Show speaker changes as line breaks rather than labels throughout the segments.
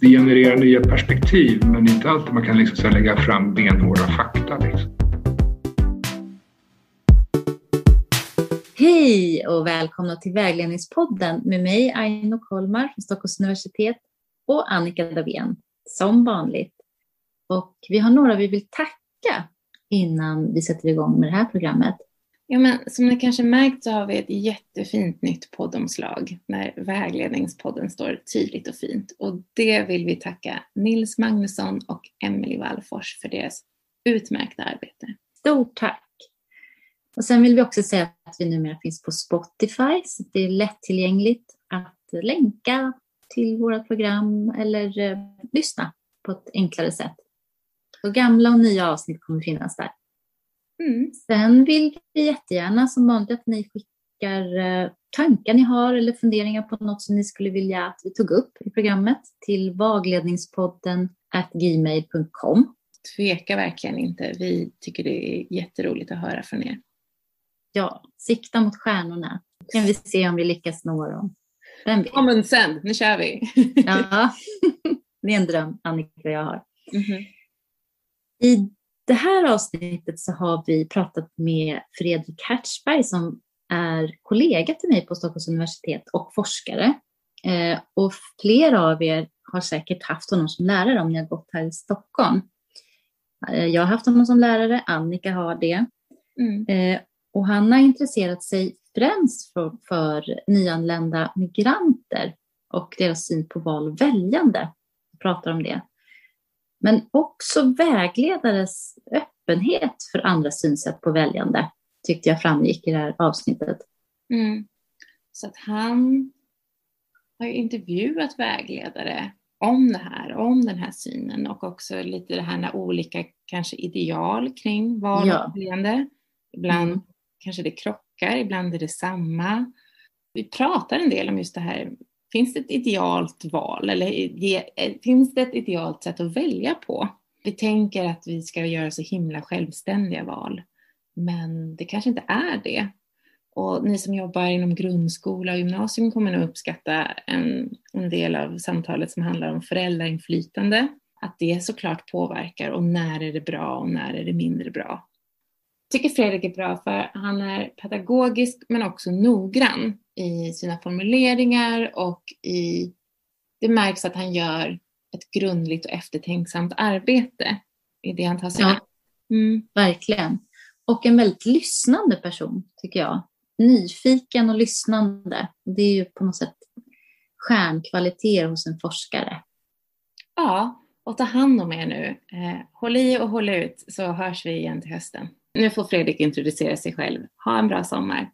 det genererar nya perspektiv men det är inte alltid man kan liksom så lägga fram benhårda fakta. Liksom.
Hej och välkomna till Vägledningspodden med mig Aino Kolmar från Stockholms universitet och Annika Davén som vanligt. Och vi har några vi vill tacka innan vi sätter igång med det här programmet.
Ja, men som ni kanske märkt så har vi ett jättefint nytt poddomslag när Vägledningspodden står tydligt och fint. Och det vill vi tacka Nils Magnusson och Emelie Wallfors för deras utmärkta arbete.
Stort tack! Och sen vill vi också säga att vi numera finns på Spotify, så det är lättillgängligt att länka till våra program eller eh, lyssna på ett enklare sätt. Och gamla och nya avsnitt kommer finnas där. Mm. Sen vill vi jättegärna som vanligt att ni skickar eh, tankar ni har eller funderingar på något som ni skulle vilja att vi tog upp i programmet till vagledningspodden gmail.com.
Tveka verkligen inte. Vi tycker det är jätteroligt att höra från er.
Ja, sikta mot stjärnorna. Kan vi se om vi lyckas nå dem.
Vem vet? Kom sen, nu kör vi.
ja, det är en dröm Annika och jag har. Mm -hmm. I det här avsnittet så har vi pratat med Fredrik Hertzberg som är kollega till mig på Stockholms universitet och forskare. Eh, och flera av er har säkert haft honom som lärare om ni har gått här i Stockholm. Eh, jag har haft honom som lärare, Annika har det. Mm. Eh, och han har intresserat sig främst för, för nyanlända migranter och deras syn på val och väljande. Vi pratar om det. Men också vägledares öppenhet för andra synsätt på väljande tyckte jag framgick i det här avsnittet.
Mm. Så att han har ju intervjuat vägledare om det här, om den här synen och också lite det här när olika kanske ideal kring val och väljande. Ibland mm. kanske det krockar, ibland är det samma. Vi pratar en del om just det här Finns det ett idealt val eller eh, finns det ett idealt sätt att välja på? Vi tänker att vi ska göra så himla självständiga val, men det kanske inte är det. Och ni som jobbar inom grundskola och gymnasium kommer nog uppskatta en, en del av samtalet som handlar om föräldrainflytande. Att det såklart påverkar och när är det bra och när är det mindre bra. Jag tycker Fredrik är bra för han är pedagogisk men också noggrann i sina formuleringar och i, det märks att han gör ett grundligt och eftertänksamt arbete i det han tar sig
ja, mm. Verkligen. Och en väldigt lyssnande person, tycker jag. Nyfiken och lyssnande. Det är ju på något sätt stjärnkvaliteter hos en forskare.
Ja, och ta hand om er nu. Eh, håll i och håll ut så hörs vi igen till hösten. Nu får Fredrik introducera sig själv. Ha en bra sommar.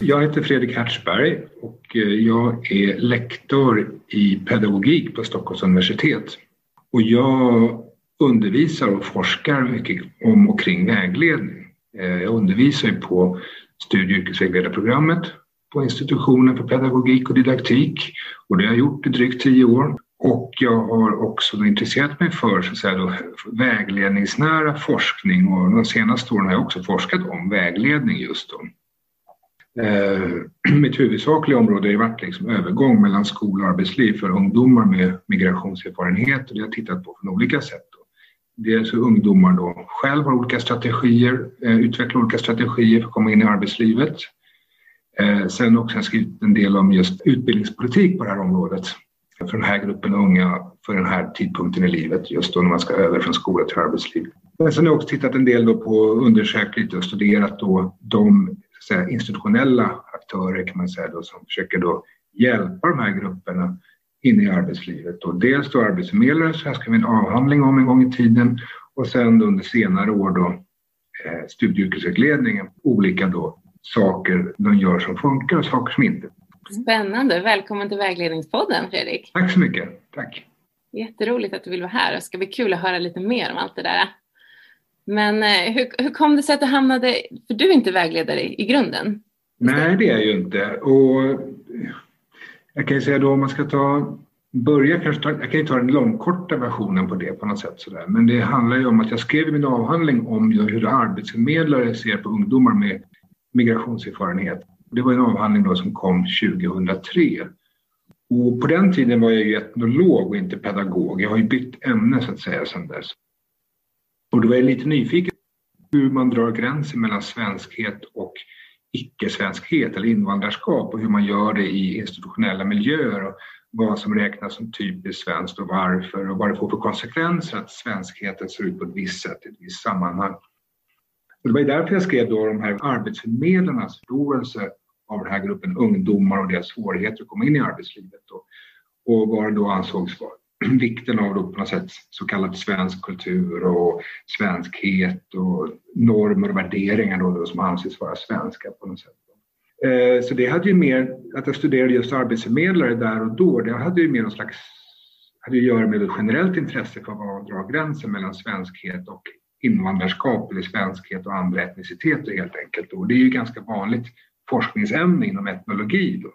Jag heter Fredrik Hertzberg och eh, jag är lektor i pedagogik på Stockholms universitet. Och jag undervisar och forskar mycket om och kring vägledning. Eh, jag undervisar på studie och yrkesvägledarprogrammet på institutionen för pedagogik och didaktik och det har jag gjort i drygt tio år. Och jag har också intresserat mig för så att säga, då, vägledningsnära forskning och de senaste åren har jag också forskat om vägledning just då. Eh, mitt huvudsakliga område har varit liksom övergång mellan skola och arbetsliv för ungdomar med migrationserfarenhet och det har jag tittat på från olika sätt. Dels hur ungdomar då själv har olika strategier, eh, utvecklar olika strategier för att komma in i arbetslivet. Eh, sen också har jag skrivit en del om just utbildningspolitik på det här området för den här gruppen unga för den här tidpunkten i livet, just då när man ska över från skola till arbetsliv. Men sen har jag också tittat en del då på undersökt lite och studerat då de säga, institutionella aktörer kan man säga då, som försöker då hjälpa de här grupperna in i arbetslivet. Och dels då arbetsförmedlare, så här ska vi en avhandling om en gång i tiden och sen under senare år då eh, studie och yrkesvägledningen, olika då saker de gör som funkar och saker som inte.
Spännande! Välkommen till Vägledningspodden Fredrik.
Tack så mycket. Tack.
Jätteroligt att du vill vara här. Det ska bli kul att höra lite mer om allt det där. Men eh, hur, hur kom det sig att du hamnade, för du är inte vägledare i, i grunden?
Nej, det är jag ju inte. Och jag kan ju säga då om man ska ta, börja kanske ta, jag kan ju ta den långkorta versionen på det på något sätt sådär. Men det handlar ju om att jag skrev min avhandling om hur arbetsförmedlare ser på ungdomar med migrationserfarenhet. Det var en avhandling då som kom 2003. Och på den tiden var jag ju etnolog och inte pedagog. Jag har ju bytt ämne så att säga sedan dess. Och då var jag lite nyfiken hur man drar gränsen mellan svenskhet och icke-svenskhet eller invandrarskap och hur man gör det i institutionella miljöer och vad som räknas som typiskt svenskt och varför och vad det får för konsekvenser att svenskheten ser ut på ett visst sätt i ett visst sammanhang. Och det var därför jag skrev då de här arbetsförmedlarnas förståelse av den här gruppen ungdomar och deras svårigheter att komma in i arbetslivet då, och vad det då ansågs vara vikten av då på något sätt så kallad svensk kultur och svenskhet och normer och värderingar då, då som anses vara svenska på något sätt. Eh, så det hade ju mer, att jag studerade just arbetsförmedlare där och då, det hade ju mer någon slags, hade ju att göra med ett generellt intresse för att dra gränsen mellan svenskhet och invandrarskap eller svenskhet och andra etniciteter helt enkelt. Och det är ju ganska vanligt forskningsämne inom etnologi. Då.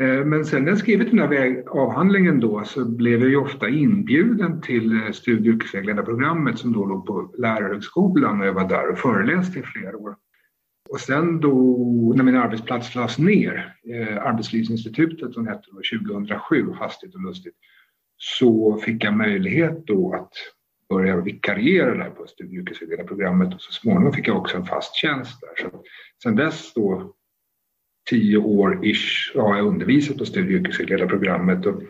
Eh, men sen när jag skrivit den här avhandlingen då så blev jag ju ofta inbjuden till eh, studie och yrkesvägledarprogrammet som då låg på lärarhögskolan och jag var där och föreläste i flera år. Och sen då när min arbetsplats lades ner, eh, Arbetslivsinstitutet som hette då 2007, hastigt och lustigt, så fick jag möjlighet då att börja vikariera där på studie och yrkesvägledarprogrammet och så småningom fick jag också en fast tjänst där. Så sen dess då tio år ish har jag undervisat på studie och yrkesvägledarprogrammet och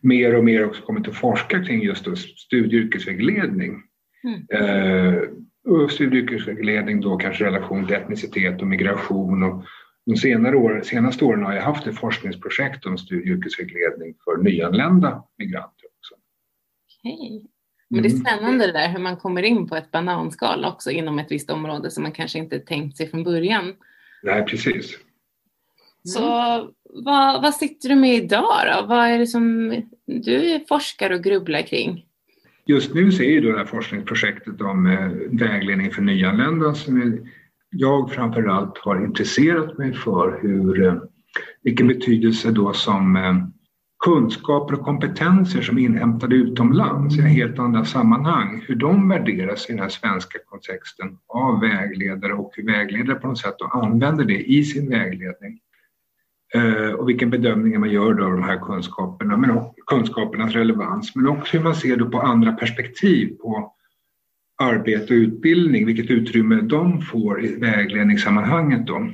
mer och mer också kommit att forska kring just studie och yrkesvägledning. Mm. Eh, och studie och yrkesvägledning då kanske relation till etnicitet och migration och de senare år, senaste åren har jag haft ett forskningsprojekt om studie och yrkesvägledning för nyanlända migranter också.
Okej. Men det är mm. spännande det där hur man kommer in på ett bananskal också inom ett visst område som man kanske inte tänkt sig från början.
Nej, precis.
Så vad, vad sitter du med idag då? Vad är det som du forskar och grubblar kring?
Just nu så är det här forskningsprojektet om eh, vägledning för nyanlända som jag framförallt har intresserat mig för hur, eh, vilken betydelse då som eh, kunskaper och kompetenser som är inhämtade utomlands i helt andra sammanhang, hur de värderas i den här svenska kontexten av vägledare och hur vägledare på något sätt använder det i sin vägledning. Eh, och vilken bedömning man gör då av de här kunskaperna, men också kunskapernas relevans, men också hur man ser då på andra perspektiv på arbete och utbildning, vilket utrymme de får i vägledningssammanhanget då.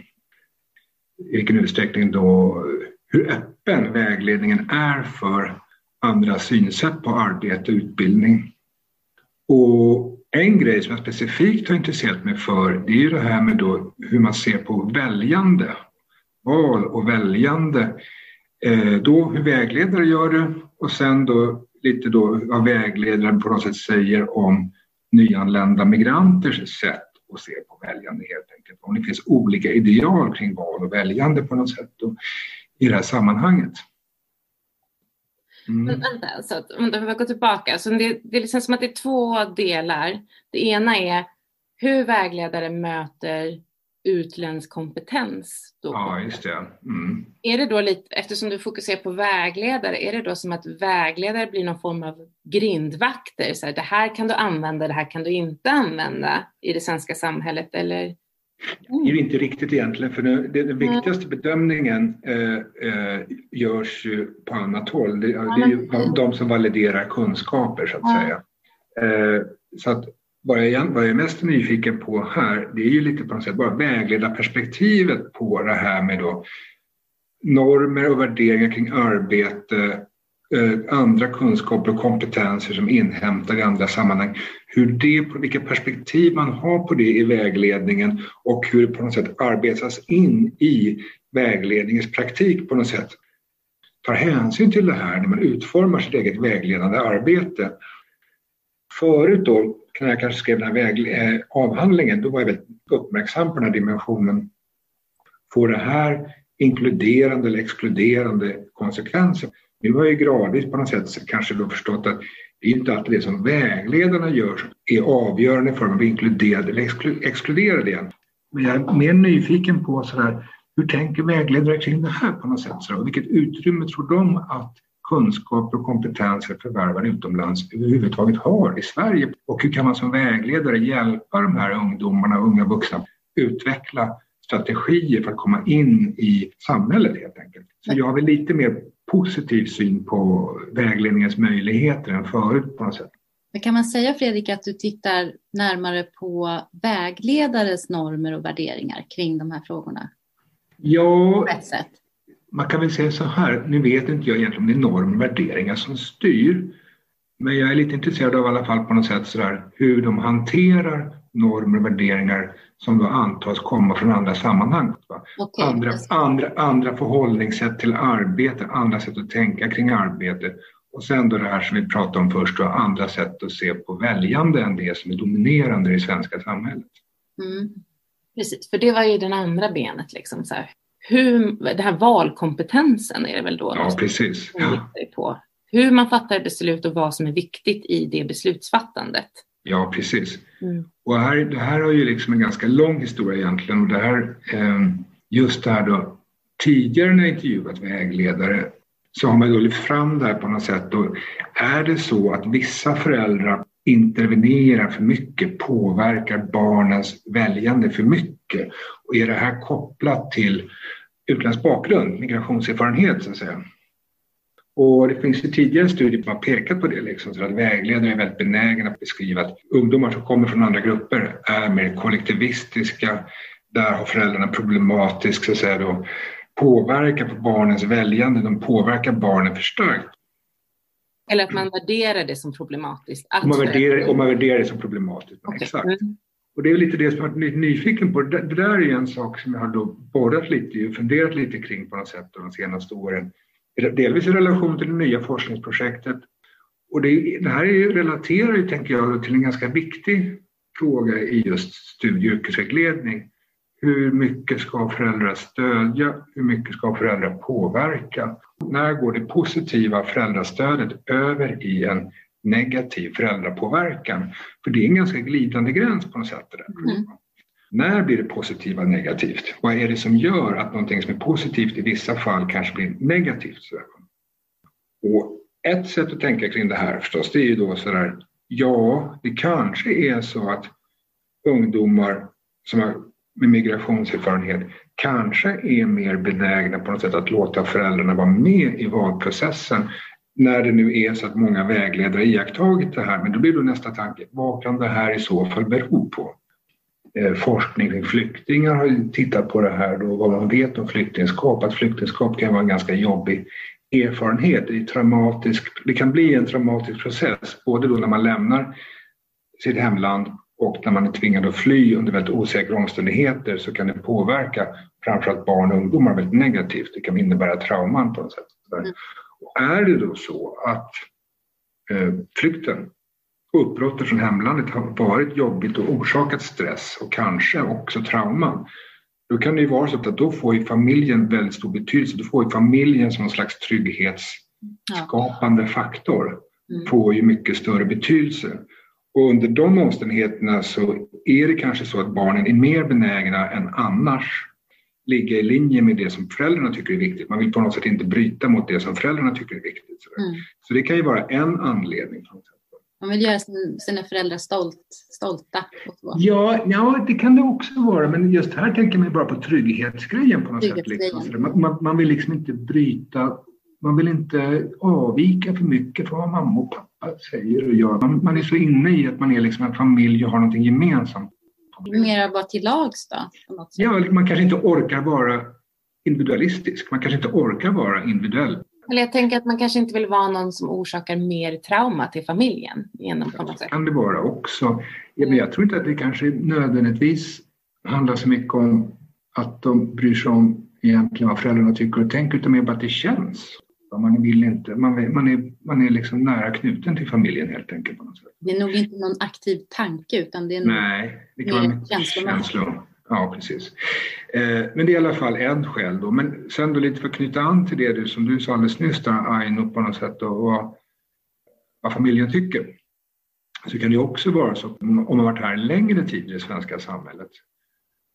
I vilken utsträckning då, hur öppen vägledningen är för andra synsätt på arbete och utbildning. Och en grej som jag specifikt har intresserat mig för, det är ju det här med då hur man ser på väljande val och väljande. Eh, då hur vägledare gör det och sen då lite då vad vägledaren på något sätt säger om nyanlända migranters sätt att se på väljande helt enkelt. Om det finns olika ideal kring val och väljande på något sätt då, i det här sammanhanget.
Mm. Men vänta, så att, om vi går tillbaka. Så det, det är liksom som att det är två delar. Det ena är hur vägledare möter utländsk kompetens. Då.
Ja, just det. Mm.
Är det då lite, eftersom du fokuserar på vägledare, är det då som att vägledare blir någon form av grindvakter? Så här, det här kan du använda, det här kan du inte använda i det svenska samhället, eller?
Mm. Det är inte riktigt egentligen, för den, den viktigaste bedömningen eh, eh, görs ju på annat håll. Det, det är ju de som validerar kunskaper, så att säga. Eh, så att vad jag, vad jag är mest nyfiken på här, det är ju lite på något sätt bara vägleda perspektivet på det här med då normer och värderingar kring arbete, eh, andra kunskaper och kompetenser som inhämtar i andra sammanhang. Hur det, vilka perspektiv man har på det i vägledningen och hur det på något sätt arbetas in i vägledningens praktik på något sätt. Tar hänsyn till det här när man utformar sitt eget vägledande arbete. Förut då när jag kanske skrev den här väg, eh, avhandlingen, då var jag väldigt uppmärksam på den här dimensionen. Får det här inkluderande eller exkluderande konsekvenser? Nu har jag gradvis på något sätt kanske då förstått att det är inte alltid det som vägledarna gör som är avgörande för om vi inkluderar eller exkluderar det. Men jag är mer nyfiken på sådär, hur tänker vägledare kring det här på något sätt? Så, vilket utrymme tror de att kunskaper och kompetenser förvärvade utomlands överhuvudtaget har i Sverige? Och hur kan man som vägledare hjälpa de här ungdomarna och unga vuxna utveckla strategier för att komma in i samhället helt enkelt. Så jag har väl lite mer positiv syn på vägledningens möjligheter än förut på något sätt.
Men kan man säga Fredrik att du tittar närmare på vägledares normer och värderingar kring de här frågorna?
Ja, man kan väl säga så här, nu vet inte jag egentligen om det är normer och värderingar som styr, men jag är lite intresserad av i alla fall på något sätt sådär, hur de hanterar normer och värderingar som då antas komma från andra sammanhang. Okay. Andra, andra, andra förhållningssätt till arbete, andra sätt att tänka kring arbete och sen då det här som vi pratade om först, då, andra sätt att se på väljande än det som är dominerande i det svenska samhället.
Mm. Precis, för det var ju den andra benet. Liksom, så här. Hur, det här valkompetensen är det väl då?
Ja, precis. Ja.
På. Hur man fattar beslut och vad som är viktigt i det beslutsfattandet.
Ja, precis. Mm. Och här, det här har ju liksom en ganska lång historia egentligen. Och det här, eh, just det här då, tidigare när jag intervjuat vägledare så har man då lyft fram det här på något sätt. Och är det så att vissa föräldrar intervenerar för mycket, påverkar barnens väljande för mycket? Och är det här kopplat till utländsk bakgrund, migrationserfarenhet så att säga? Och det finns ju tidigare studier som har pekat på det, liksom, så att vägledare är väldigt benägna att beskriva att ungdomar som kommer från andra grupper är mer kollektivistiska. Där har föräldrarna problematisk så att säga, då, påverkar på barnens väljande, de påverkar barnen för starkt.
Eller att man värderar det som problematiskt.
Om man värderar, om man värderar det som problematiskt, okay. exakt. Mm. Och det är lite det som jag varit nyfiken på. Det, det där är en sak som jag har då borrat lite och funderat lite kring på något sätt de senaste åren. Delvis i relation till det nya forskningsprojektet. Och det, det här är, relaterar ju, tänker jag, till en ganska viktig fråga i just studie och yrkesvägledning. Hur mycket ska föräldrar stödja? Hur mycket ska föräldrar påverka? När går det positiva föräldrastödet över i en negativ föräldrapåverkan? För det är en ganska glidande gräns på något sätt. Mm. När blir det positiva negativt? Vad är det som gör att någonting som är positivt i vissa fall kanske blir negativt? Och ett sätt att tänka kring det här förstås, det är ju då sådär, ja, det kanske är så att ungdomar som har med migrationserfarenhet kanske är mer benägna på något sätt att låta föräldrarna vara med i valprocessen när det nu är så att många vägledare iakttagit det här. Men då blir då nästa tanke, vad kan det här i så fall bero på? Eh, forskning kring flyktingar har tittat på det här och vad man vet om flyktingskap, att flyktingskap kan vara en ganska jobbig erfarenhet. Det, är traumatisk, det kan bli en traumatisk process, både då när man lämnar sitt hemland och när man är tvingad att fly under väldigt osäkra omständigheter så kan det påverka framförallt barn och ungdomar väldigt negativt. Det kan innebära trauman på något sätt. Mm. Och är det då så att eh, flykten och uppbrottet från hemlandet har varit jobbigt och orsakat stress och kanske också trauman, då kan det ju vara så att då får ju familjen väldigt stor betydelse. Då får ju familjen som en slags trygghetsskapande faktor mm. får ju mycket större betydelse. Och under de omständigheterna så är det kanske så att barnen är mer benägna än annars ligga i linje med det som föräldrarna tycker är viktigt. Man vill på något sätt inte bryta mot det som föräldrarna tycker är viktigt. Mm. Så det kan ju vara en anledning.
Man vill göra sina föräldrar stolt, stolta.
Ja, ja, det kan det också vara. Men just här tänker man bara på trygghetsgrejen på något sätt. Liksom. Man, man, man, vill liksom inte bryta, man vill inte avvika för mycket från vad mamma och pappa säger och gör. Man, man är så inne i att man är liksom en familj och har någonting gemensamt.
Mera vara till lags då?
Ja, man kanske inte orkar vara individualistisk. Man kanske inte orkar vara individuell.
Eller jag tänker att man kanske inte vill vara någon som orsakar mer trauma till familjen. Genom på något sätt.
kan det vara också. Ja, men jag tror inte att det kanske nödvändigtvis handlar så mycket om att de bryr sig om egentligen vad föräldrarna tycker och tänker utan mer bara att det känns. Man, vill inte, man, man, är, man är liksom nära knuten till familjen helt enkelt. På något sätt.
Det är nog inte någon aktiv tanke utan det är
Nej, det kan vara känslor. Ja, precis. Eh, men det är i alla fall en skäl då. Men sen då lite för att knyta an till det du, som du sa alldeles nyss där, Aino, på något sätt och vad, familjen tycker. Så kan det också vara så om man varit här en längre tid i det svenska samhället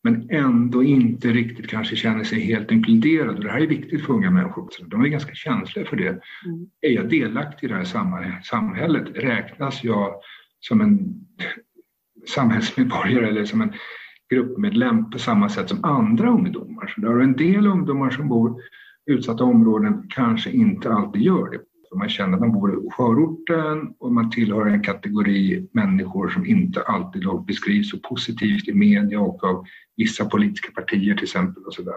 men ändå inte riktigt kanske känner sig helt inkluderad. Och det här är viktigt för unga människor. De är ganska känsliga för det. Mm. Är jag delaktig i det här samhället? Räknas jag som en samhällsmedborgare eller som en gruppmedlem på samma sätt som andra ungdomar. Så där har en del ungdomar som bor i utsatta områden kanske inte alltid gör det. Så man känner att man bor i förorten och man tillhör en kategori människor som inte alltid beskrivs så positivt i media och av vissa politiska partier till exempel. Och så där.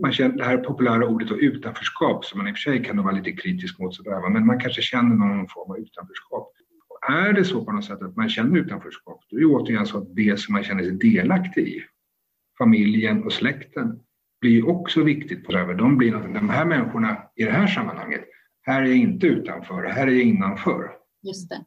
Man känner det här populära ordet då, utanförskap som man i och för sig kan vara lite kritisk mot, så där, men man kanske känner någon form av utanförskap. Och är det så på något sätt att man känner utanförskap, då är det återigen så att det som man känner sig delaktig i, familjen och släkten, blir också viktigt. På De, blir, de här människorna i det här sammanhanget, här är jag inte utanför, här är jag innanför.
Just det.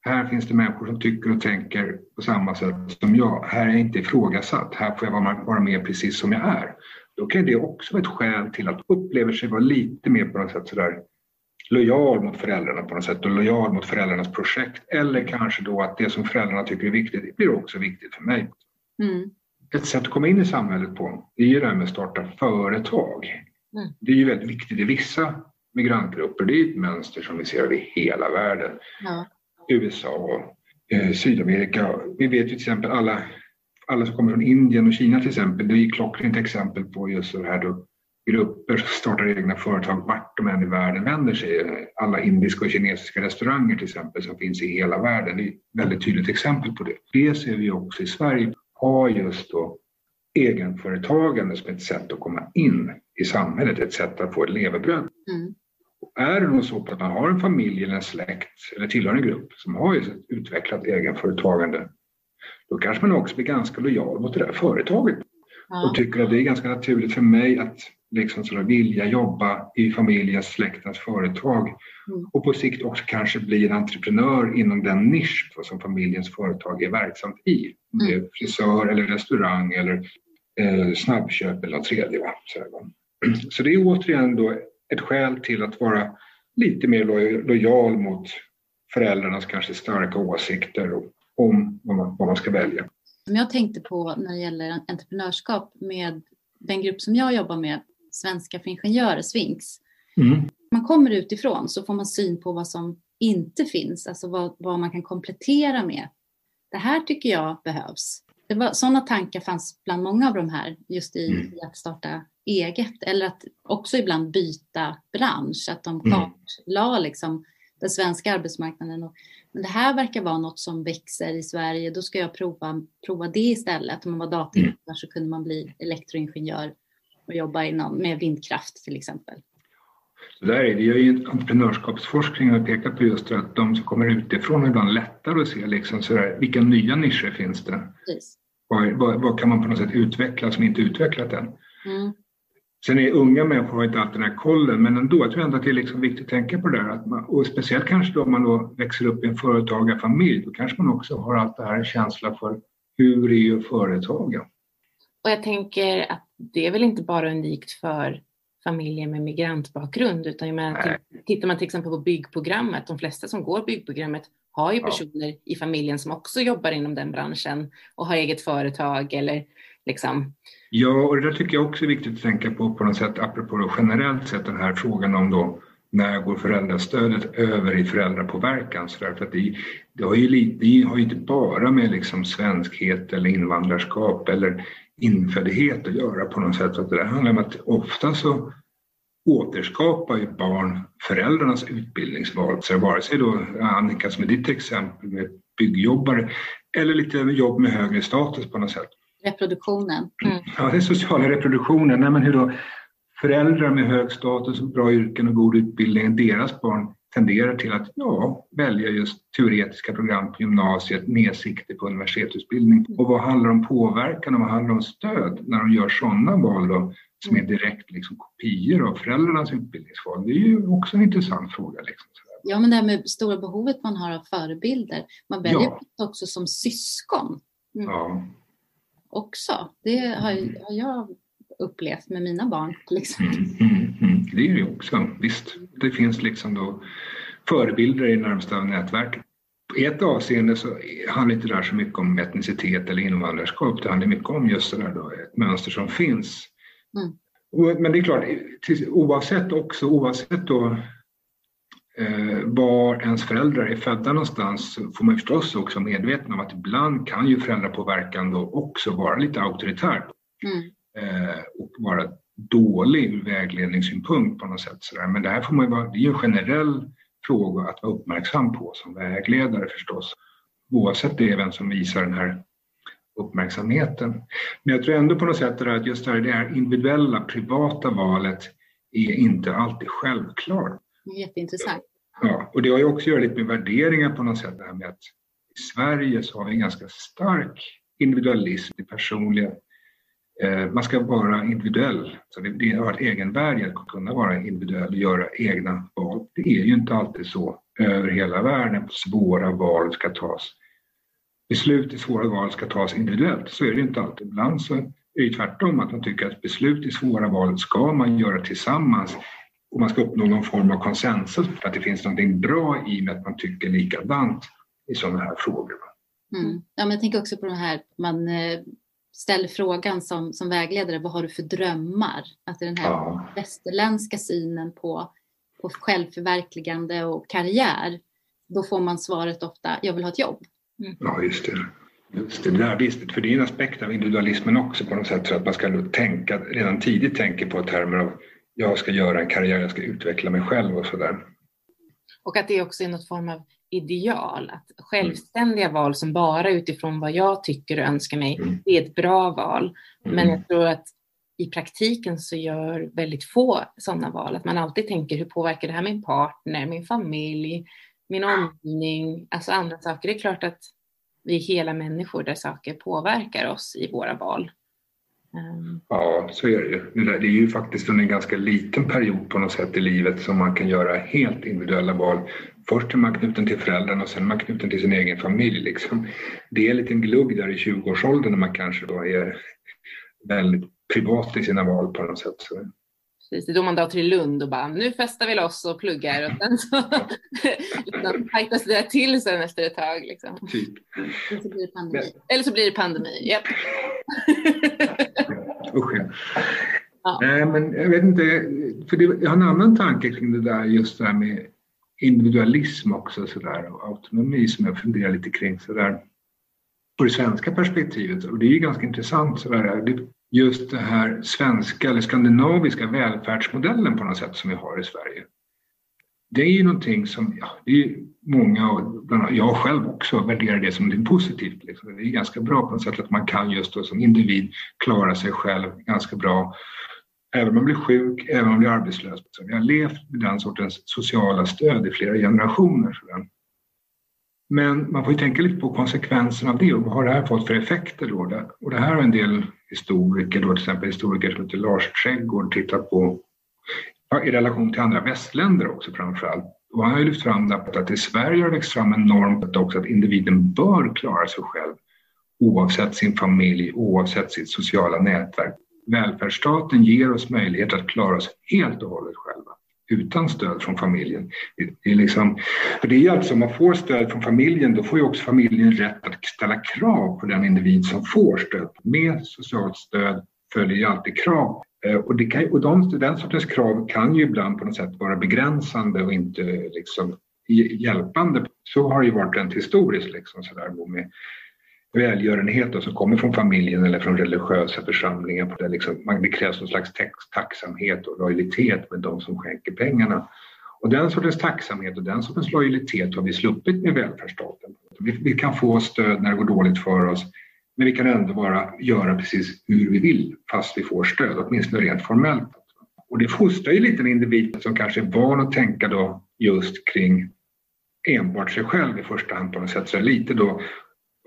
Här finns det människor som tycker och tänker på samma sätt som jag. Här är jag inte ifrågasatt. Här får jag vara med precis som jag är. Då kan det också vara ett skäl till att upplever sig vara lite mer på något sätt sådär lojal mot föräldrarna på något sätt och lojal mot föräldrarnas projekt. Eller kanske då att det som föräldrarna tycker är viktigt blir också viktigt för mig.
Mm.
Ett sätt att komma in i samhället på det är ju det här med att starta företag.
Mm.
Det är ju väldigt viktigt i vissa migrantgrupper. Det är ett mönster som vi ser över hela världen.
Ja.
USA och eh, Sydamerika. Vi vet ju till exempel alla, alla som kommer från Indien och Kina till exempel. Det är klockrent exempel på just det här då grupper som startar egna företag vart de än i världen vänder sig. Alla indiska och kinesiska restauranger till exempel som finns i hela världen. Det är ett väldigt tydligt exempel på det. Det ser vi också i Sverige. Har just då egenföretagande som ett sätt att komma in i samhället, ett sätt att få ett levebröd.
Mm.
Är det nog så att man har en familj eller en släkt eller tillhör en grupp som har ett utvecklat egenföretagande, då kanske man också blir ganska lojal mot det där företaget
Ja.
och tycker att det är ganska naturligt för mig att liksom sådär vilja jobba i familjens, släktens företag
Mm.
och på sikt också kanske bli en entreprenör inom den nisch som familjens företag är verksamt i. Om det är frisör eller restaurang eller eh, snabbköp eller tredje. Så det är återigen då ett skäl till att vara lite mer loj lojal mot föräldrarnas kanske starka åsikter om vad man, vad man ska välja.
Som jag tänkte på när det gäller entreprenörskap med den grupp som jag jobbar med, Svenska för ingenjörer, Svinx.
Mm.
man kommer utifrån så får man syn på vad som inte finns, alltså vad, vad man kan komplettera med. Det här tycker jag behövs. Det var, sådana tankar fanns bland många av de här just i,
Mm.
i att starta eget eller att också ibland byta bransch, att de
Mm.
kartlade liksom den svenska arbetsmarknaden. Och, men det här verkar vara något som växer i Sverige, då ska jag prova, prova det istället. Om man var dataingenjör så kunde man bli elektroingenjör och jobba inom, med vindkraft till exempel.
Så där är det. Har ju entreprenörskapsforskning och pekat på just att de som kommer utifrån är ibland lättare att se liksom sådär, vilka nya nischer finns det? Vad, vad kan man på något sätt utveckla som inte utvecklat än?
Mm.
Sen är unga människor har inte alltid den här kollen, men ändå, jag tror ändå att det är liksom viktigt att tänka på det där. Att man, och speciellt kanske då om man då växer upp i en företagarfamilj, då kanske man också har allt det här en känsla för hur är ju företagen?
Och jag tänker att det är väl inte bara unikt för familjer med migrantbakgrund utan menar, tittar man till exempel på byggprogrammet, de flesta som går byggprogrammet har ju
Ja.
personer i familjen som också jobbar inom den branschen och har eget företag eller liksom,
Ja, och det där tycker jag också är viktigt att tänka på på något sätt, apropå då generellt sett den här frågan om då när går föräldrastödet över i föräldrapåverkan? Så där, för att det, det, har ju lite, det har ju inte bara med liksom svenskhet eller invandrarskap eller inföddhet att göra på något sätt. Att det handlar om att ofta så återskapar ju barn föräldrarnas utbildningsval. Så vare sig då Annika som är ditt exempel med byggjobbare eller lite jobb med högre status på något sätt.
Reproduktionen.
mm,
Ja, det är sociala reproduktionen. Nej, men hur då föräldrar med hög status, bra yrken och god utbildning, deras barn tenderar till att ja, välja just teoretiska program på gymnasiet med sikte på universitetsutbildning. Och vad handlar om påverkan och vad handlar om stöd när de gör sådana val då, som är direkt liksom, kopior av föräldrarnas utbildningsval? Det är ju också en intressant fråga. Liksom.
Ja, men det här med stora behovet man har av förebilder. Man väljer
Ja.
också som syskon
Ja.
också. Det har, har jag upplevt med mina barn till exempel.
Mm, mm, mm. Det är det ju också, visst. Det finns liksom då förebilder i närmsta nätverket. I ett avseende så handlar inte det där så mycket om etnicitet eller invandrarskap. Det handlar mycket om just det där då, ett mönster som finns.
Mm.
Men det är klart, oavsett också, oavsett då eh, var ens föräldrar är födda någonstans får man förstås också vara medveten om att ibland kan ju föräldrapåverkan då också vara lite auktoritär. Mm. Eh, och vara dålig ur vägledningssynpunkt på något sätt. Sådär. Men det här får man vara, det är ju en generell fråga att vara uppmärksam på som vägledare förstås. Oavsett det vem som visar den här uppmärksamheten. Men jag tror ändå på något sätt att just det här, det här individuella, privata valet är inte alltid självklart.
Jätteintressant.
Ja, och det har ju också att göra lite med värderingar på något sätt. Det här med att i Sverige så har vi en ganska stark individualism, det personliga. Eh, man ska vara individuell, så det, det har ett egenvärde att kunna vara individuell och göra egna val. Det är ju inte alltid så över hela världen. Svåra val ska tas beslut i svåra val ska tas individuellt. Så är det inte alltid. Ibland så är det tvärtom, att man tycker att beslut i svåra val ska man göra tillsammans och man ska uppnå någon form av konsensus för att det finns någonting bra i med att man tycker likadant i sådana här frågor.
Mm. Ja, men jag tänker också på det här, man eh, ställer frågan som, som vägledare, vad har du för drömmar? Att den här ja. västerländska synen på, på självförverkligande och karriär, då får man svaret ofta, jag vill ha ett jobb.
Mm. Ja, just det. Just det, där, visst, för det är en aspekt av individualismen också på något sätt, så att man ska tänka, redan tidigt tänka på termer av jag ska göra en karriär, jag ska utveckla mig själv och sådär.
Och att det också är något form av ideal, att självständiga mm. val som bara utifrån vad jag tycker och önskar mig, mm. det är ett bra val. Mm. Men jag tror att i praktiken så gör väldigt få sådana val, att man alltid tänker hur påverkar det här min partner, min familj, min omgivning, alltså andra saker. Det är klart att vi är hela människor där saker påverkar oss i våra val.
Ehm. Ja, så är det ju. Det är ju faktiskt under en ganska liten period på något sätt i livet som man kan göra helt individuella val. Först är man knuten till föräldrarna och sen är man knuten till sin egen familj. Liksom. Det är en liten glugg där i 20-årsåldern när man kanske då är väldigt privat i sina val på något sätt. Så
Precis, det är då man drar till Lund och bara nu festar vi loss och pluggar och sen så liksom, tajtas det till sen efter ett tag. Liksom. Typ. Eller så blir det pandemi. Eller så blir det pandemi, yep.
Usch ja. Nej, men jag vet inte, för det, jag har en annan tanke kring det där, just det här med individualism också sådär och autonomi som jag funderar lite kring sådär på det svenska perspektivet och det är ju ganska intressant sådär det, just den här svenska eller skandinaviska välfärdsmodellen på något sätt som vi har i Sverige. Det är ju någonting som, ja, det är många, och jag själv också, värderar det som något positivt. Liksom. Det är ganska bra på något sätt att man kan just då som individ klara sig själv ganska bra. Även om man blir sjuk, även om man blir arbetslös. Så vi har levt med den sortens sociala stöd i flera generationer. Men man får ju tänka lite på konsekvenserna av det och vad har det här fått för effekter då? Och det här har en del historiker, då, till exempel historiker som heter Lars Trädgård, tittat på i relation till andra västländer också framförallt. Och han har ju lyft fram att i Sverige har det växt fram en norm också att individen bör klara sig själv oavsett sin familj, oavsett sitt sociala nätverk. Välfärdsstaten ger oss möjlighet att klara oss helt och hållet själva utan stöd från familjen. Det är, liksom, för det är alltså om man får stöd från familjen, då får ju också familjen rätt att ställa krav på den individ som får stöd. Med socialt stöd följer ju alltid krav. Eh, och, det kan, och de, den sortens krav kan ju ibland på något sätt vara begränsande och inte liksom hjälpande. Så har det ju varit rent historiskt. Liksom, så där, med, välgörenhet som kommer från familjen eller från religiösa församlingar. På det, liksom, det krävs någon slags tacksamhet och lojalitet med de som skänker pengarna. Och den sortens tacksamhet och den sortens lojalitet har vi sluppit med välfärdsstaten. Vi, vi kan få stöd när det går dåligt för oss men vi kan ändå bara göra precis hur vi vill fast vi får stöd, åtminstone rent formellt. Och det fostrar ju lite en individ som kanske är van att tänka då just kring enbart sig själv i första hand på något sätt. Så lite då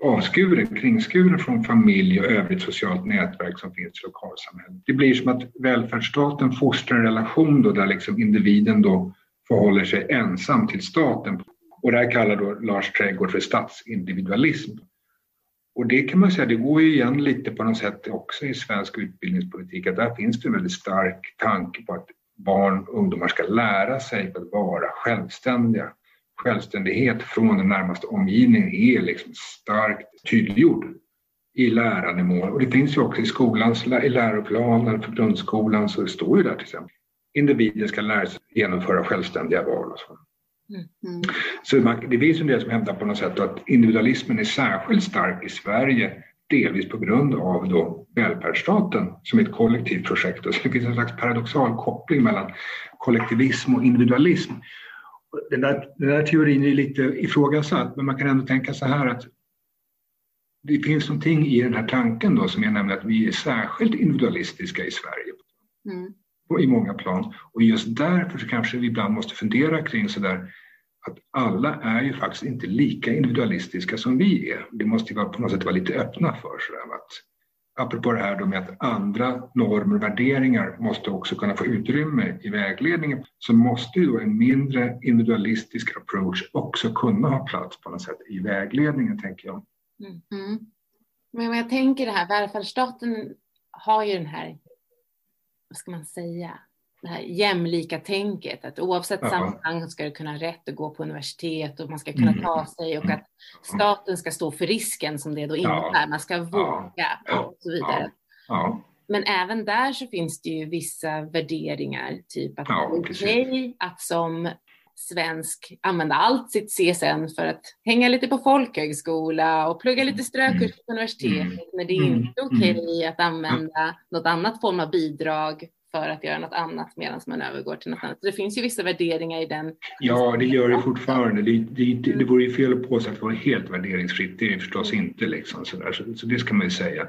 avskuren, kringskuren från familj och övrigt socialt nätverk som finns i lokalsamhället. Det blir som att välfärdsstaten fostrar en relation då där liksom individen då förhåller sig ensam till staten. Och det här kallar då Lars Trädgård för statsindividualism. Och det kan man säga, det går ju igen lite på något sätt också i svensk utbildningspolitik, att där finns det en väldigt stark tanke på att barn och ungdomar ska lära sig att vara självständiga självständighet från den närmaste omgivningen är liksom starkt tydliggjord i lärandemål. Och det finns ju också i skolans, i läroplanen för grundskolan så det står ju där till exempel individen ska lära sig genomföra självständiga val och så. Mm. Så man, det finns ju det som hävdar på något sätt att individualismen är särskilt stark i Sverige delvis på grund av då välfärdsstaten som ett kollektivt projekt. Så det finns en slags paradoxal koppling mellan kollektivism och individualism. Den där, den där teorin är lite ifrågasatt, men man kan ändå tänka så här att det finns någonting i den här tanken då som är nämligen att vi är särskilt individualistiska i Sverige. Mm. I många plan. Och just därför så kanske vi ibland måste fundera kring sådär att alla är ju faktiskt inte lika individualistiska som vi är. Det måste vi på något sätt vara lite öppna för. Så att, apropå det här då med att andra normer och värderingar måste också kunna få utrymme i vägledningen så måste ju då en mindre individualistisk approach också kunna ha plats på något sätt i vägledningen, tänker jag. Mm.
Mm. Men jag tänker det här, välfärdsstaten har ju den här, vad ska man säga, det här jämlika tänket, att oavsett ja. sammanhang ska du kunna ha rätt att gå på universitet och man ska kunna mm. ta sig och att staten ska stå för risken som det då innebär. Man ska våga och så vidare. Men även där så finns det ju vissa värderingar, typ att ja, det är okej okay att som svensk använda allt sitt CSN för att hänga lite på folkhögskola och plugga lite strökurs på universitetet. Mm. Men det är mm. inte okej okay att använda något annat form av bidrag för att göra något annat medan man övergår till något annat. Så det finns ju vissa värderingar i den.
Ja, det gör det fortfarande. Det, det, det vore ju fel att påstå att det var helt värderingsfritt. Det är det förstås inte. Liksom, så, där. Så, så, det ska man ju säga.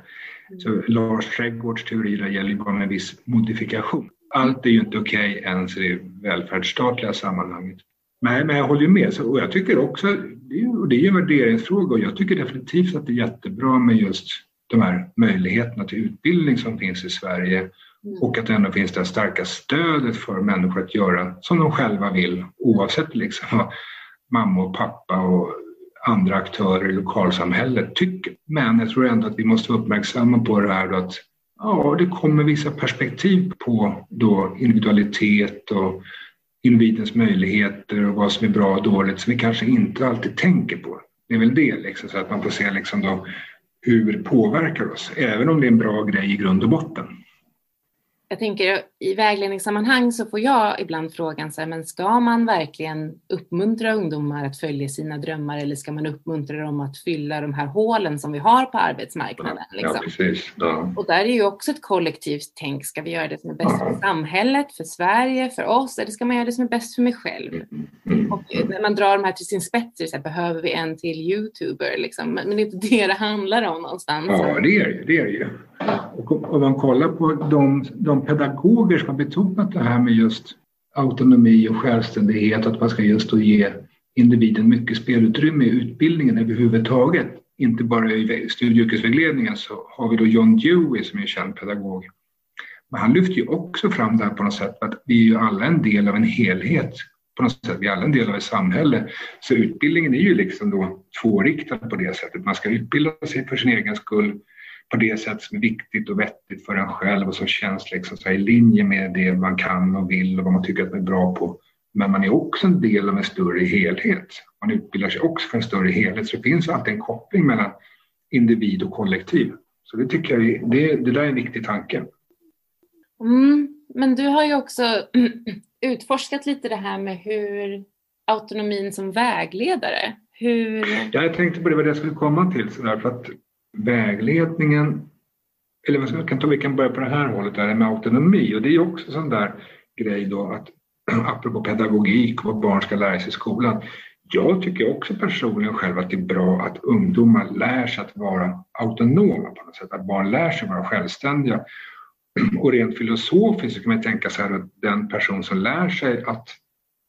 Så Lars Trädgårds teori gäller ju bara med en viss modifikation. Allt är ju inte okej okay ens i det välfärdsstatliga sammanhanget. Nej, men jag håller ju med. Så, och jag tycker också, det är, ju en värderingsfråga och jag tycker definitivt att det är jättebra med just de här möjligheterna till utbildning som finns i Sverige Mm. Och att det ändå finns det starka stödet för människor att göra som de själva vill oavsett liksom vad mamma och pappa och andra aktörer i lokalsamhället tycker. Men jag tror ändå att vi måste vara uppmärksamma på det här att ja, det kommer vissa perspektiv på då individualitet och individens möjligheter och vad som är bra och dåligt som vi kanske inte alltid tänker på. Det är väl det, liksom, så att man får se liksom då hur det påverkar oss, även om det är en bra grej i grund och botten
jag tänker i vägledningssammanhang så får jag ibland frågan så här, men ska man verkligen uppmuntra ungdomar att följa sina drömmar eller ska man uppmuntra dem att fylla de här hålen som vi har på arbetsmarknaden? Liksom?
Ja, precis. Ja.
Och där är ju också ett kollektivt tänk. Ska vi göra det som är bäst för samhället, för Sverige, för oss eller ska man göra det som är bäst för mig själv? Mm, mm, och när man drar de här till sin spets, så här, behöver vi en till youtuber? Liksom? Men det är inte det det handlar om någonstans.
Ja, det är det, är det. Och om man kollar på de, de pedagoger som har betonat det här med just autonomi och självständighet, att man ska just då ge individen mycket spelutrymme i utbildningen överhuvudtaget. Inte bara i studie och yrkesvägledningen så har vi då John Dewey som är en känd pedagog. Men han lyfter ju också fram det här på något sätt att vi är ju alla en del av en helhet. På något sätt, vi är alla en del av ett samhälle. Så utbildningen är ju liksom då tvåriktad på det sättet. Man ska utbilda sig för sin egen skull på det sätt som är viktigt och vettigt för en själv och som känns liksom så i linje med det man kan och vill och vad man tycker att man är bra på. Men man är också en del av en större helhet. Man utbildar sig också för en större helhet, så det finns alltid en koppling mellan individ och kollektiv. Så det tycker jag det, det där är en viktig tanke.
Mm, men du har ju också utforskat lite det här med hur autonomin som vägledare, hur...
Ja, jag tänkte på det, vad jag skulle komma till. Så där, för att vägledningen, eller vad ska, kan ta, vi kan börja på det här hållet, där med autonomi och det är också sån där grej då att apropå pedagogik och vad barn ska lära sig i skolan. Jag tycker också personligen själv att det är bra att ungdomar lär sig att vara autonoma på något sätt, att barn lär sig vara självständiga. Och rent filosofiskt så kan man tänka sig att den person som lär sig att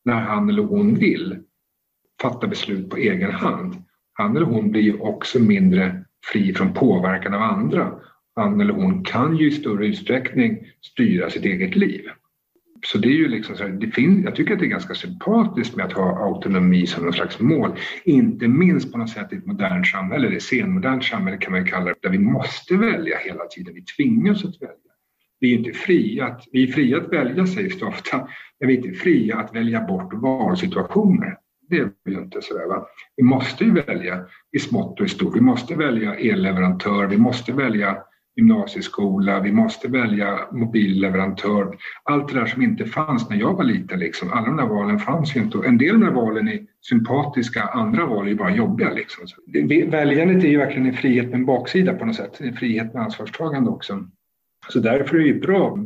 när han eller hon vill fatta beslut på egen hand, han eller hon blir ju också mindre fri från påverkan av andra. Han eller hon kan ju i större utsträckning styra sitt eget liv. Så det är ju liksom så här, det finns, jag tycker att det är ganska sympatiskt med att ha autonomi som något slags mål. Inte minst på något sätt i ett modernt samhälle, eller senmodernt samhälle kan man ju kalla det, där vi måste välja hela tiden. Vi tvingas att välja. Vi är inte fria att, vi är fria att välja sägs det ofta, men vi är inte fria att välja bort valsituationer. Det är vi ju inte. Sådär, va? Vi måste ju välja i smått och i stort. Vi måste välja elleverantör, vi måste välja gymnasieskola, vi måste välja mobilleverantör. Allt det där som inte fanns när jag var liten. Liksom. Alla de där valen fanns ju inte. En del av de där valen är sympatiska, andra val är ju bara jobbiga. Liksom. Så väljandet är ju verkligen en frihet med en baksida på något sätt. En frihet med ansvarstagande också. Så därför är det ju bra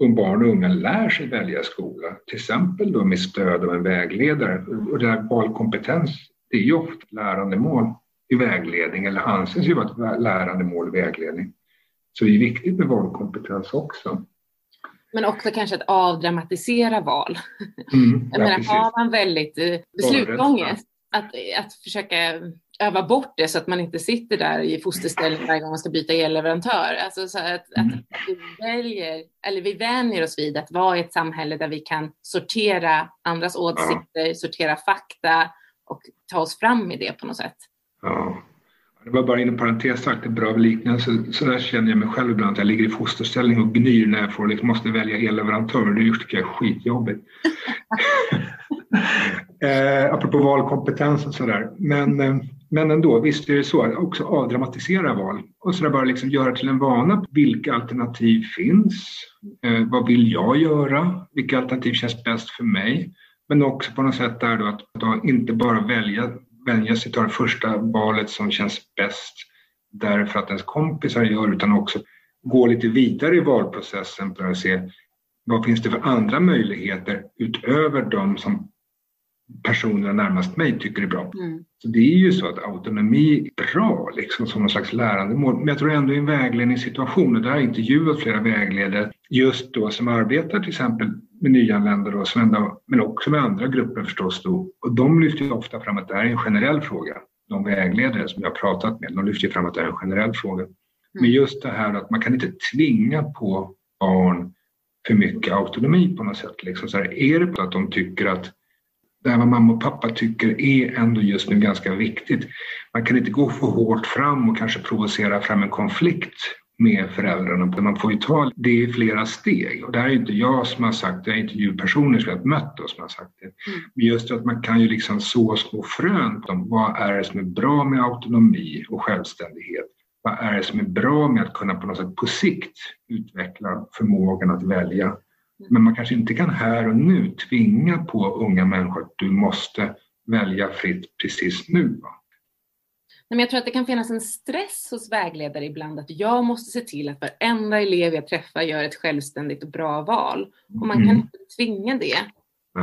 om barn och unga lär sig välja skola, till exempel då med stöd av en vägledare. Och det här valkompetens, det är ju ofta lärandemål i vägledning eller anses ju vara ett lärandemål i vägledning. Så det är viktigt med valkompetens också.
Men också kanske att avdramatisera val. Mm, ja, menar, har man väldigt eh, beslutsångest, att, att försöka öva bort det så att man inte sitter där i fosterställning varje gång man ska byta elleverantör. Alltså så att, mm. att vi väljer, eller vi vänjer oss vid att vara i ett samhälle där vi kan sortera andras åsikter, ja. sortera fakta och ta oss fram i det på något sätt.
Ja. Det var bara inom parentes sagt en bra liknelse. Så där känner jag mig själv ibland. Jag ligger i fosterställning och gnyr när jag får, liksom, måste välja elleverantör. Det tycker jag är skitjobbigt. eh, apropå valkompetens och sådär. Men, eh, men ändå, visst är det så. att Också avdramatisera val och så bara liksom göra till en vana. Vilka alternativ finns? Eh, vad vill jag göra? Vilka alternativ känns bäst för mig? Men också på något sätt där då att då inte bara välja vänja sig till det första valet som känns bäst därför att ens kompisar gör utan också gå lite vidare i valprocessen för att se vad finns det för andra möjligheter utöver de som personerna närmast mig tycker är bra. Mm. Så det är ju så att autonomi är bra liksom, som någon slags lärandemål. Men jag tror ändå i en vägledningssituation, och där har jag intervjuat flera vägledare just då som arbetar till exempel med nyanlända då, men också med andra grupper förstås. Då. Och de lyfter ju ofta fram att det här är en generell fråga. De vägledare som jag har pratat med, de lyfter fram att det är en generell fråga. Mm. Men just det här att man kan inte tvinga på barn för mycket autonomi på något sätt. Liksom så här, är det på att de tycker att det här vad mamma och pappa tycker är ändå just nu ganska viktigt. Man kan inte gå för hårt fram och kanske provocera fram en konflikt med föräldrarna. Man får ju ta det i flera steg. Och det här är inte jag som har sagt det, är intervjupersoner som jag har mött då som har sagt det. Mm. Men just att man kan ju liksom så små frön om vad är det som är bra med autonomi och självständighet? Vad är det som är bra med att kunna på något sätt på sikt utveckla förmågan att välja? Mm. Men man kanske inte kan här och nu tvinga på unga människor att du måste välja fritt precis nu. Va?
Men jag tror att det kan finnas en stress hos vägledare ibland att jag måste se till att varenda elev jag träffar gör ett självständigt och bra val. Och man kan mm. inte tvinga det.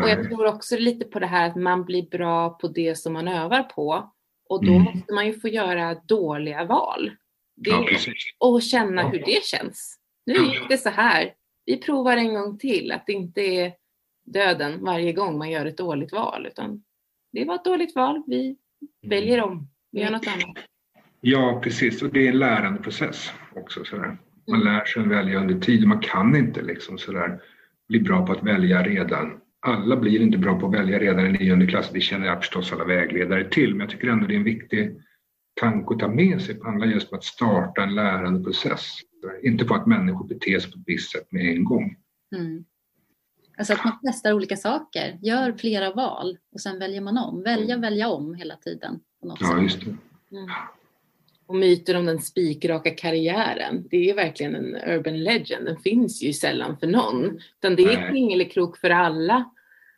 Och jag tror också lite på det här att man blir bra på det som man övar på. Och då mm. måste man ju få göra dåliga val. Det, ja, och känna hur det känns. Nu gick det så här. Vi provar en gång till. Att det inte är döden varje gång man gör ett dåligt val. Utan det var ett dåligt val. Vi väljer om. Vi gör något annat.
Ja, precis. Och det är en lärandeprocess också. Sådär. Man mm. lär sig att välja under tid. Man kan inte liksom sådär bli bra på att välja redan. Alla blir inte bra på att välja redan i nionde klass. Det känner jag förstås alla vägledare till. Men jag tycker ändå det är en viktig tanke att ta med sig. Det handlar just om att starta en lärandeprocess. Inte på att människor beter sig på ett visst sätt med en gång. Mm.
Alltså att man testar olika saker, gör flera val och sen väljer man om. Välja, mm. välja om hela tiden. På något
ja,
sätt.
just det. Mm.
Och myten om den spikraka karriären, det är verkligen en urban legend. Den finns ju sällan för någon. Utan det är kringelikrok för alla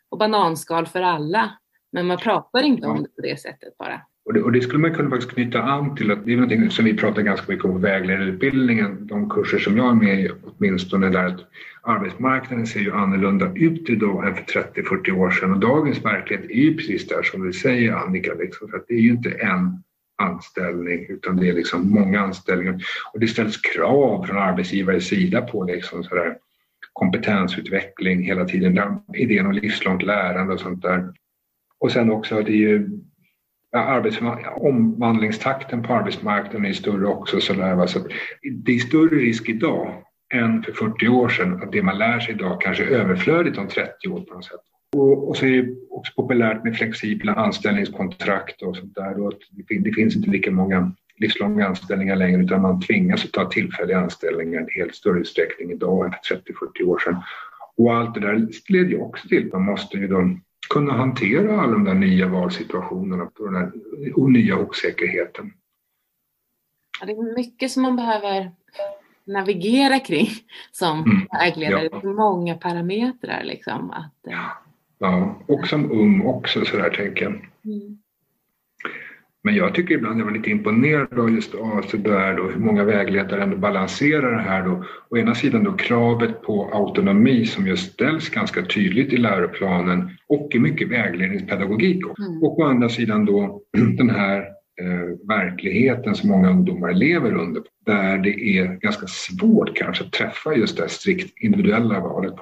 och bananskal för alla. Men man pratar inte om det på det sättet bara.
Och det, och det, skulle man kunna faktiskt knyta an till att det är någonting som vi pratar ganska mycket om på vägledarutbildningen. De kurser som jag är med i åtminstone där att arbetsmarknaden ser ju annorlunda ut idag än för 30-40 år sedan och dagens verklighet är ju precis där som du säger Annika. Liksom, för att det är ju inte en anställning utan det är liksom många anställningar och det ställs krav från arbetsgivares sida på liksom sådär kompetensutveckling hela tiden, idén om livslångt lärande och sånt där. Och sen också, det är ju omvandlingstakten på arbetsmarknaden är större också. Så där, så det är större risk idag än för 40 år sedan att det man lär sig idag kanske är överflödigt om 30 år på något sätt. Och, och så är det också populärt med flexibla anställningskontrakt och sånt där. Och det, det finns inte lika många livslånga anställningar längre utan man tvingas att ta tillfälliga anställningar i helt större utsträckning idag än för 30-40 år sedan. Och allt det där leder ju också till att man måste ju då kunna hantera alla de där nya valsituationerna och den här nya osäkerheten.
Ja, det är mycket som man behöver navigera kring som mm. vägledare. Ja. Många parametrar liksom. Att,
eh, ja, och som ung också sådär tänker jag. Mm. Men jag tycker ibland jag var lite imponerad av just av så där då, hur många vägledare ändå balanserar det här då. Å ena sidan då kravet på autonomi som just ställs ganska tydligt i läroplanen och i mycket vägledningspedagogik. Mm. Och å andra sidan då den här eh, verkligheten som många ungdomar lever under där det är ganska svårt kanske att träffa just det strikt individuella valet.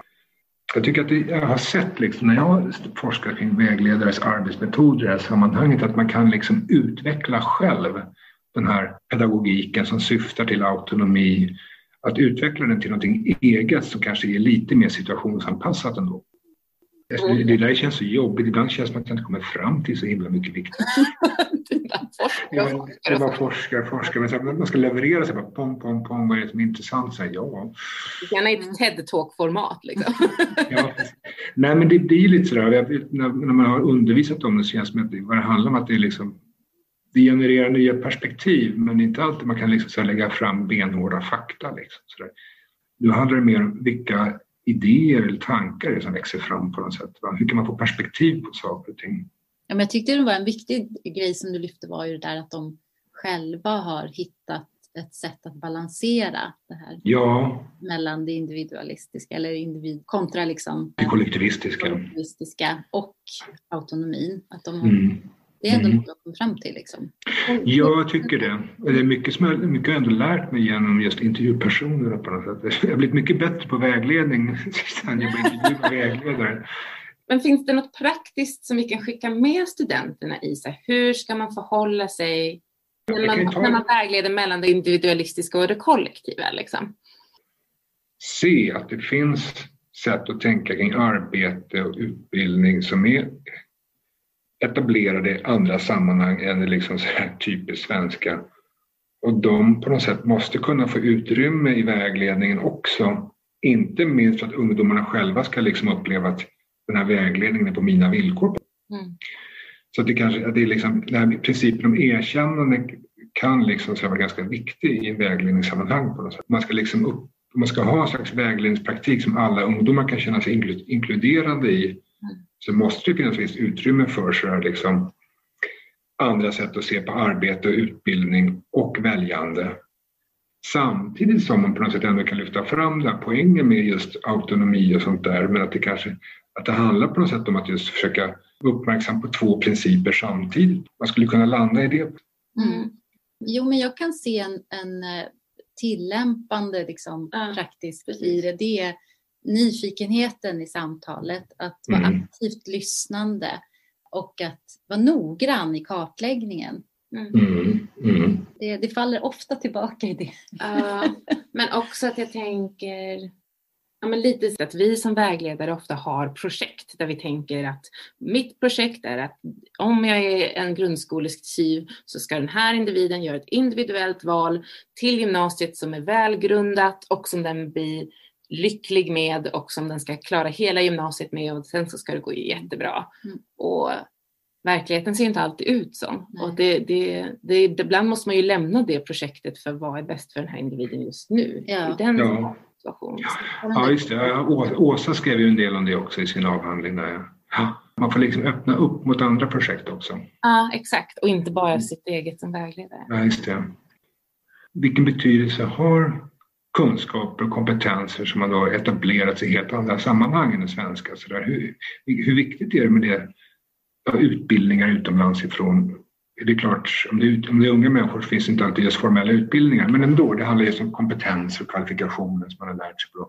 Jag tycker att det, jag har sett liksom, när jag forskar kring vägledares arbetsmetoder i det här sammanhanget att man kan liksom utveckla själv den här pedagogiken som syftar till autonomi, att utveckla den till någonting eget som kanske är lite mer situationsanpassat ändå. Mm. Det där känns så jobbigt. Ibland känns det som att jag inte kommer fram till så himla mycket viktigt. Jag var forskare, forskare, men man ska leverera sig bara pom, pom, pom, vad är det som är intressant? Så här, ja.
Gärna i ett TED-talk-format liksom.
ja, Nej, men det blir lite sådär, när, när man har undervisat om det så känns det som att det, vad det handlar om att det är liksom det genererar nya perspektiv men inte alltid man kan liksom så lägga fram benhårda fakta. Liksom, så där. Nu handlar det mer om vilka idéer eller tankar som växer fram på något sätt. Va? Hur kan man få perspektiv på saker och ting?
Ja, men jag tyckte det var en viktig grej som du lyfte var ju det där att de själva har hittat ett sätt att balansera det här
ja.
mellan det individualistiska eller individ kontra liksom
det kollektivistiska.
kollektivistiska och autonomin. Att de har, mm. Det är ändå mm. något att komma fram till. Liksom.
Ja, jag tycker det. Det är mycket som jag, mycket jag ändå lärt mig genom just intervjupersoner på något sätt. Jag har blivit mycket bättre på vägledning sen jag blev intervjuad vägledare.
Men finns det något praktiskt som vi kan skicka med studenterna i sig? Hur ska man förhålla sig när man, ta... när man vägleder mellan det individualistiska och det kollektiva? Liksom?
Se att det finns sätt att tänka kring arbete och utbildning som är etablerade i andra sammanhang än det liksom så här typiskt svenska. Och de på något sätt måste kunna få utrymme i vägledningen också. Inte minst för att ungdomarna själva ska liksom uppleva att den här vägledningen är på mina villkor. Mm. Så att det kanske att det är liksom, den här principen om erkännande kan liksom så vara ganska viktig i vägledningssammanhang på något sätt. Man ska liksom upp, man ska ha en slags vägledningspraktik som alla ungdomar kan känna sig inkluderade i. Så måste det finnas visst utrymme för så här liksom andra sätt att se på arbete och utbildning och väljande. Samtidigt som man på något sätt ändå kan lyfta fram den poängen med just autonomi och sånt där, men att det kanske att det handlar på något sätt om att just försöka vara uppmärksam på två principer samtidigt. Man skulle kunna landa i det.
Mm. Jo, men jag kan se en, en eh, tillämpande liksom, ja, praktiskt precis. i det. Det är nyfikenheten i samtalet, att vara mm. aktivt lyssnande och att vara noggrann i kartläggningen. Mm. Mm. mm. Det, det, faller ofta tillbaka i det.
Uh, men också att jag tänker Ja, men lite så att vi som vägledare ofta har projekt där vi tänker att mitt projekt är att om jag är en grundskoleskiv så ska den här individen göra ett individuellt val till gymnasiet som är välgrundat och som den blir lycklig med och som den ska klara hela gymnasiet med och sen så ska det gå jättebra. Mm. Och verkligheten ser inte alltid ut så. Och det, det, det, ibland måste man ju lämna det projektet för vad är bäst för den här individen just nu.
Ja.
Den
ja situation. Ja, just det. Åsa skrev ju en del om det också i sin avhandling. Där. Ja. Man får liksom öppna upp mot andra projekt också.
Ja, exakt. Och inte bara sitt eget som vägledare.
Ja, just det. Vilken betydelse har kunskaper och kompetenser som har då etablerats i helt andra sammanhang än det svenska? Så där, hur, hur viktigt är det med det? Utbildningar utomlands ifrån det är klart, om det, är, om det är unga människor så finns det inte alltid just formella utbildningar, men ändå, det handlar ju om kompetens och kvalifikationer som man har lärt sig på,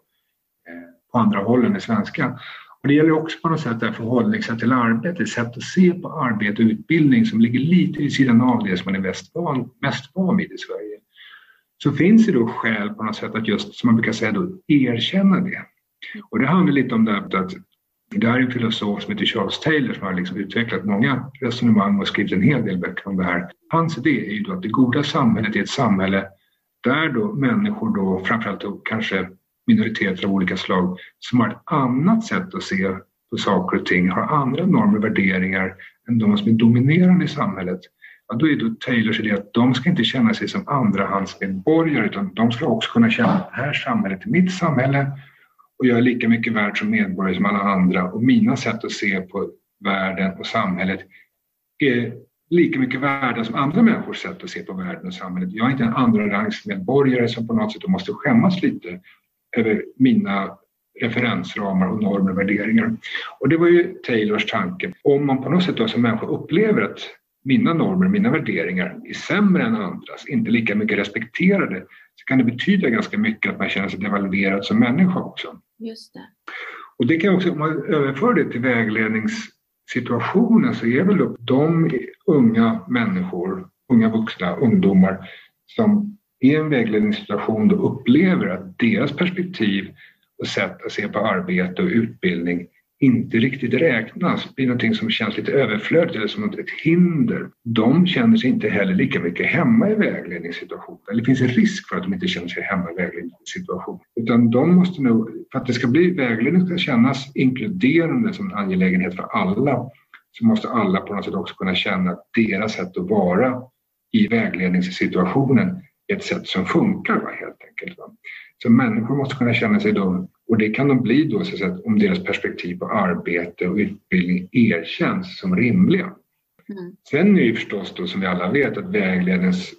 eh, på andra håll än det svenska. Och det gäller också på något sätt det förhållningssätt till arbete, sätt att se på arbete och utbildning som ligger lite vid sidan av det som man är mest van, mest van vid i Sverige. Så finns det då skäl på något sätt att just, som man brukar säga, då, erkänna det. Och det handlar lite om det här att det här är en filosof som heter Charles Taylor som har liksom utvecklat många resonemang och skrivit en hel del böcker om det här. Hans idé är ju då att det goda samhället är ett samhälle där då människor, då, framförallt då kanske minoriteter av olika slag, som har ett annat sätt att se på saker och ting, har andra normer och värderingar än de som är dominerande i samhället, Ja, då är då Taylors idé att de ska inte känna sig som andrahandsmedborgare utan de ska också kunna känna att det här samhället är mitt samhälle och jag är lika mycket värd som medborgare som alla andra och mina sätt att se på världen och samhället är lika mycket värda som andra människors sätt att se på världen och samhället. Jag är inte en andrarangsmedborgare som på något sätt måste skämmas lite över mina referensramar och normer och värderingar. Och det var ju Taylors tanke. Om man på något sätt då som människa upplever att mina normer, mina värderingar är sämre än andras, inte lika mycket respekterade, så kan det betyda ganska mycket att man känner sig devalverad som människa också.
Just det.
Och det kan också, om man överför det till vägledningssituationen så är väl de unga människor, unga vuxna, ungdomar som i en vägledningssituation då upplever att deras perspektiv och sätt att se på arbete och utbildning inte riktigt räknas, blir någonting som känns lite överflödigt eller som ett hinder. De känner sig inte heller lika mycket hemma i vägledningssituationen. Eller det finns en risk för att de inte känner sig hemma i vägledningssituationen. Utan de måste nog, för att det ska bli vägledning ska kännas inkluderande som en angelägenhet för alla, så måste alla på något sätt också kunna känna att deras sätt att vara i vägledningssituationen ett sätt som funkar va, helt enkelt. Va? Så människor måste kunna känna sig då, och det kan de bli då så att säga, om deras perspektiv på arbete och utbildning erkänns som rimliga. Mm. Sen är det förstås då som vi alla vet att vägledningens,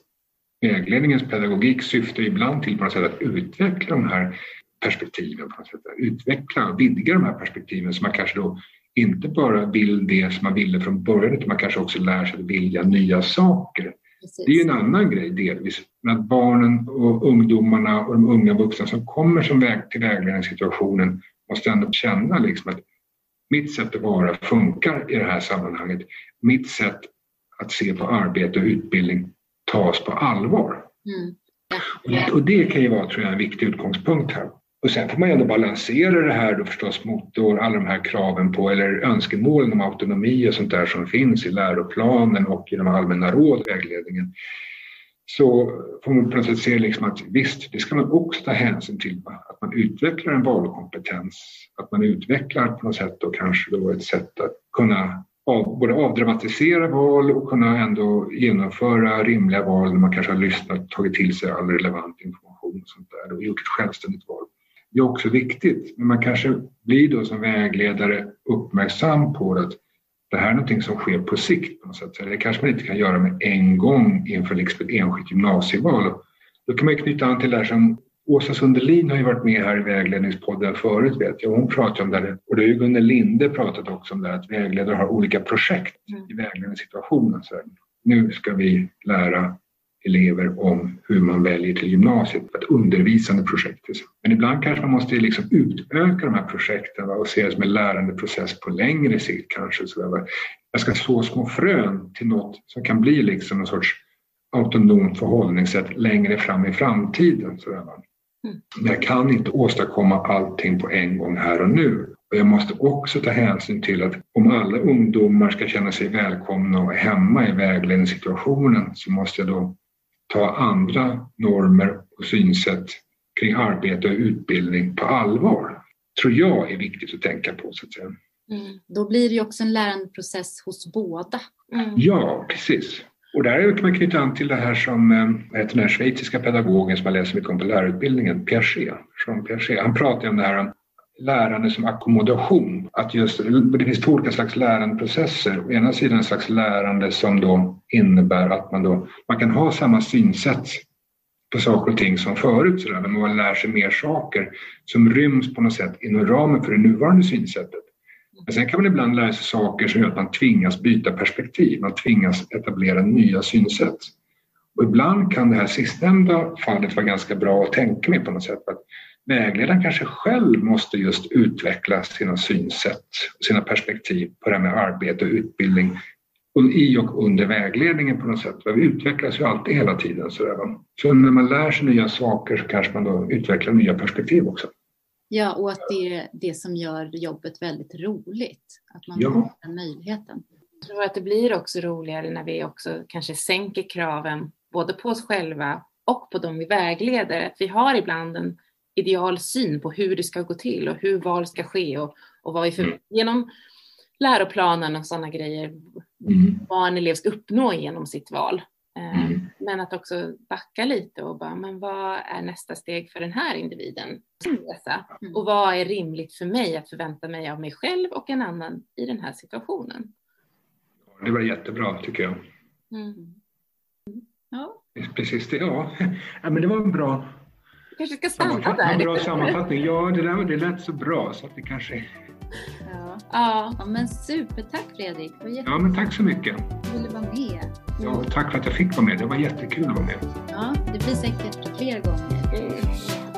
vägledningens pedagogik syftar ibland till på något sätt att utveckla de här perspektiven, på något sätt, utveckla och vidga de här perspektiven så man kanske då inte bara vill det som man ville från början utan man kanske också lär sig att vilja nya saker. Precis. Det är ju en annan grej delvis. Men att barnen och ungdomarna och de unga vuxna som kommer som väg till vägledningssituationen måste ändå känna liksom att mitt sätt att vara funkar i det här sammanhanget. Mitt sätt att se på arbete och utbildning tas på allvar. Mm. Ja. Och det kan ju vara tror jag, en viktig utgångspunkt här. Och sen får man ju ändå balansera det här då förstås mot då alla de här kraven på eller önskemålen om autonomi och sånt där som finns i läroplanen och i de allmänna råd vägledningen. Så får man på något sätt se liksom att visst, det ska man också ta hänsyn till. Att man utvecklar en valkompetens, att man utvecklar på något sätt då kanske då ett sätt att kunna av, både avdramatisera val och kunna ändå genomföra rimliga val när man kanske har lyssnat, tagit till sig all relevant information och sånt där och gjort ett självständigt val det är också viktigt. Men man kanske blir då som vägledare uppmärksam på att det här är någonting som sker på sikt. På något sätt. Det kanske man inte kan göra med en gång inför liksom ett enskilt gymnasieval. Då kan man knyta an till det här som Åsa Sundelin har ju varit med här i Vägledningspodden förut vet jag. Hon pratar om det och det har ju Gunnel Linde pratat också om det att vägledare har olika projekt i vägledningssituationen. Så nu ska vi lära elever om hur man väljer till gymnasiet, ett undervisande projekt. Men ibland kanske man måste liksom utöka de här projekten och se det som en lärandeprocess på längre sikt kanske. Så jag ska så små frön till något som kan bli liksom en sorts autonomt förhållningssätt längre fram i framtiden. Så mm. Men jag kan inte åstadkomma allting på en gång här och nu. Och jag måste också ta hänsyn till att om alla ungdomar ska känna sig välkomna och hemma i vägledningssituationen så måste jag då ta andra normer och synsätt kring arbete och utbildning på allvar. tror jag är viktigt att tänka på. Så att säga.
Mm. Då blir det ju också en lärandeprocess hos båda.
Mm. Ja, precis. Och där kan man knyta an till det här som eh, heter den här schweiziska pedagogen som jag läser mycket om på lärarutbildningen, Piaget. Jean Piaget. Han pratar om det här lärande som ackommodation. Att just, det finns två olika slags lärandeprocesser. Å ena sidan en slags lärande som då innebär att man, då, man kan ha samma synsätt på saker och ting som förut, sådär, men man lär sig mer saker som ryms på något sätt inom ramen för det nuvarande synsättet. Men sen kan man ibland lära sig saker som gör att man tvingas byta perspektiv, man tvingas etablera nya synsätt. Och ibland kan det här sistnämnda fallet vara ganska bra att tänka med på något sätt. Att vägledaren kanske själv måste just utveckla sina synsätt, sina perspektiv på det här med arbete och utbildning i och under vägledningen på något sätt. Vi utvecklas ju alltid hela tiden. Så, så när man lär sig nya saker så kanske man då utvecklar nya perspektiv också.
Ja, och att det är det som gör jobbet väldigt roligt. Att man ja. har den möjligheten.
Jag tror att det blir också roligare när vi också kanske sänker kraven både på oss själva och på dem vi vägleder. Att vi har ibland en ideal syn på hur det ska gå till och hur val ska ske och, och vad vi för, mm. genom läroplanen och sådana grejer. Mm. Vad en elev ska uppnå genom sitt val. Eh, mm. Men att också backa lite och bara, men vad är nästa steg för den här individen? Mm. Och vad är rimligt för mig att förvänta mig av mig själv och en annan i den här situationen?
Det var jättebra tycker jag.
Mm.
Ja. Precis, det, ja. ja. men det var en bra
kanske ska stanna där.
En bra sammanfattning. Ja, det, där, det lät så bra så att det kanske...
Ja. Ja. ja, men supertack Fredrik.
Ja, men tack så mycket.
Du ville vara med.
Ja, tack för att jag fick vara med. Det var jättekul att vara med.
Ja, det blir säkert fler gånger.